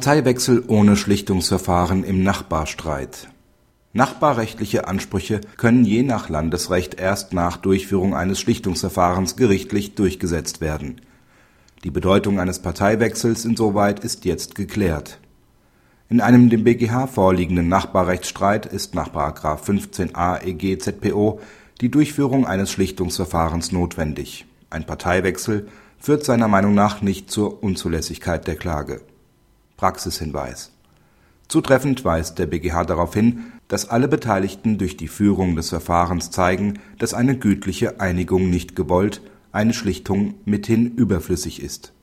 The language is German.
Parteiwechsel ohne Schlichtungsverfahren im Nachbarstreit. Nachbarrechtliche Ansprüche können je nach Landesrecht erst nach Durchführung eines Schlichtungsverfahrens gerichtlich durchgesetzt werden. Die Bedeutung eines Parteiwechsels insoweit ist jetzt geklärt. In einem dem BGH vorliegenden Nachbarrechtsstreit ist nach § 15a EG-ZPO die Durchführung eines Schlichtungsverfahrens notwendig. Ein Parteiwechsel führt seiner Meinung nach nicht zur Unzulässigkeit der Klage Praxishinweis. Zutreffend weist der BGH darauf hin, dass alle Beteiligten durch die Führung des Verfahrens zeigen, dass eine gütliche Einigung nicht gewollt, eine Schlichtung mithin überflüssig ist